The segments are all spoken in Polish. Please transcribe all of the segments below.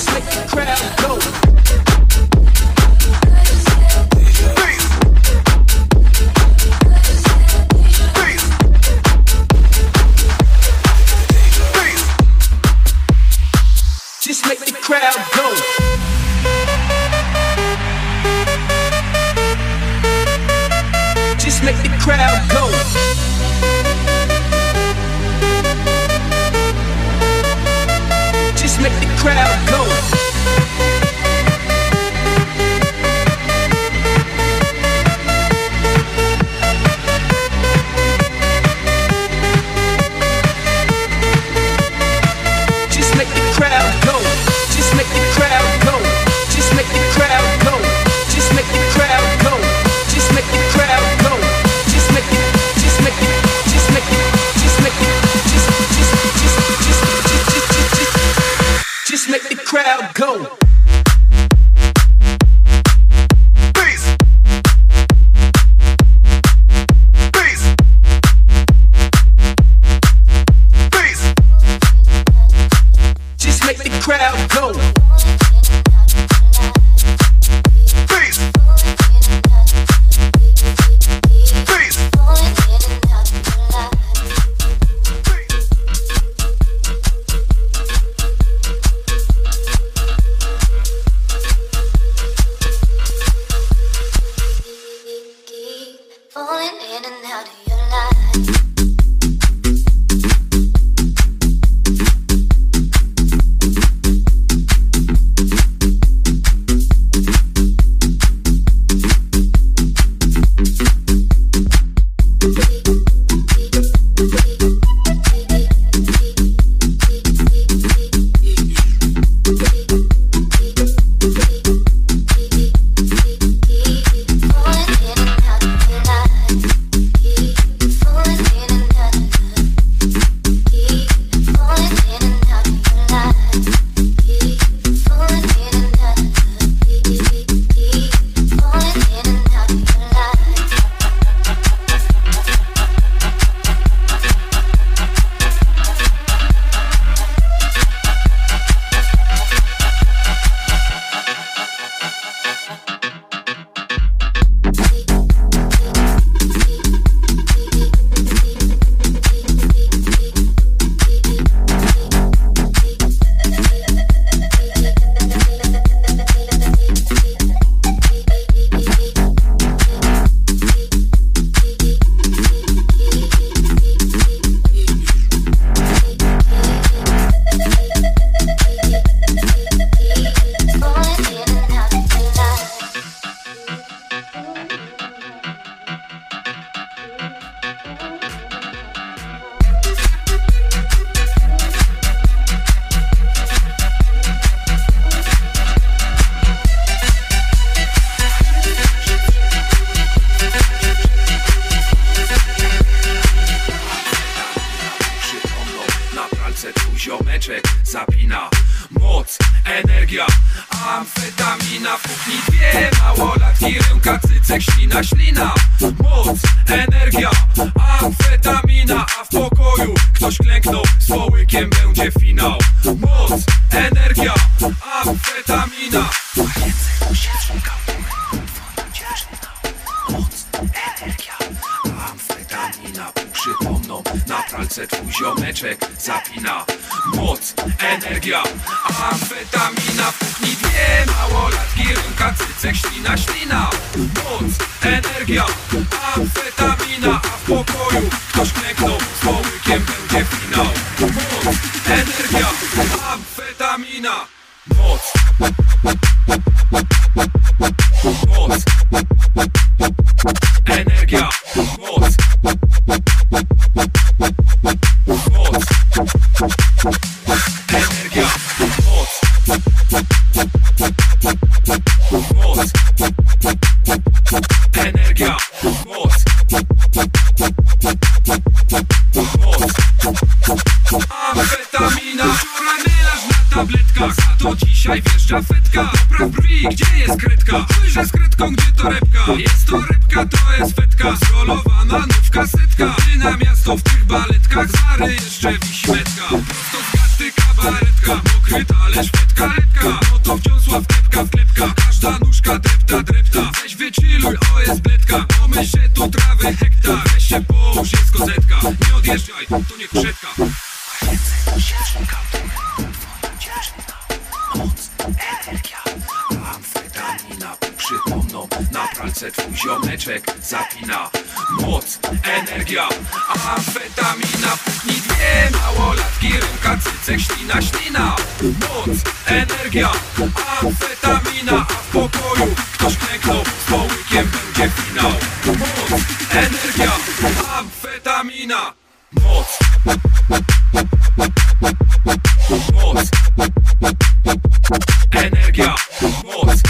just lick crowd. Go. Amfetamina, puknij dwie Mało lat, kirełka, cycek, ślina, ślina. Moc, energia, amfetamina A w pokoju ktoś klęknął Z połykiem będzie finał. Moc, energia, amfetamina. Moc, energia na pół przytomną Na pralce twój ziomeczek zapina. Moc, energia, amfetamina. Puchnij dwie małolatki, rynka, cycek, ślina, ślina. Moc, energia, amfetamina. A w pokoju ktoś klęknął moc, energia, moc, moc, amfetamina, która mylasz na tabletkach, za to dzisiaj wjeżdża fetka, dobra brwi, gdzie jest kredka, spojrzę z kredką, gdzie to repka, jest to repka, to jest fetka, zrolowana nówka, setka, ty na miasto w tych baletkach, zary jeszcze. Wiosła wdepka, wklepka Każda nóżka drepta, drepta. Weź wyciluj, o jest bledka. Mamy się tu trawy hektar. Weź się po, jest kozetka. Nie odjeżdżaj, to nie krzetka. Ręce do sierżnika, tu woda Moc, e, przytomną Na pralce twój ziomeczek zapina. Moc, energia, amfetamina. Puknij dwie małolatki, ręka, cycek, ślina, ślina. Moc, energia, amfetamina. A w pokoju ktoś klęknął, z połykiem będzie finał. Moc, energia, amfetamina. Moc. Moc Energia Moc.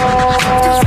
Oh.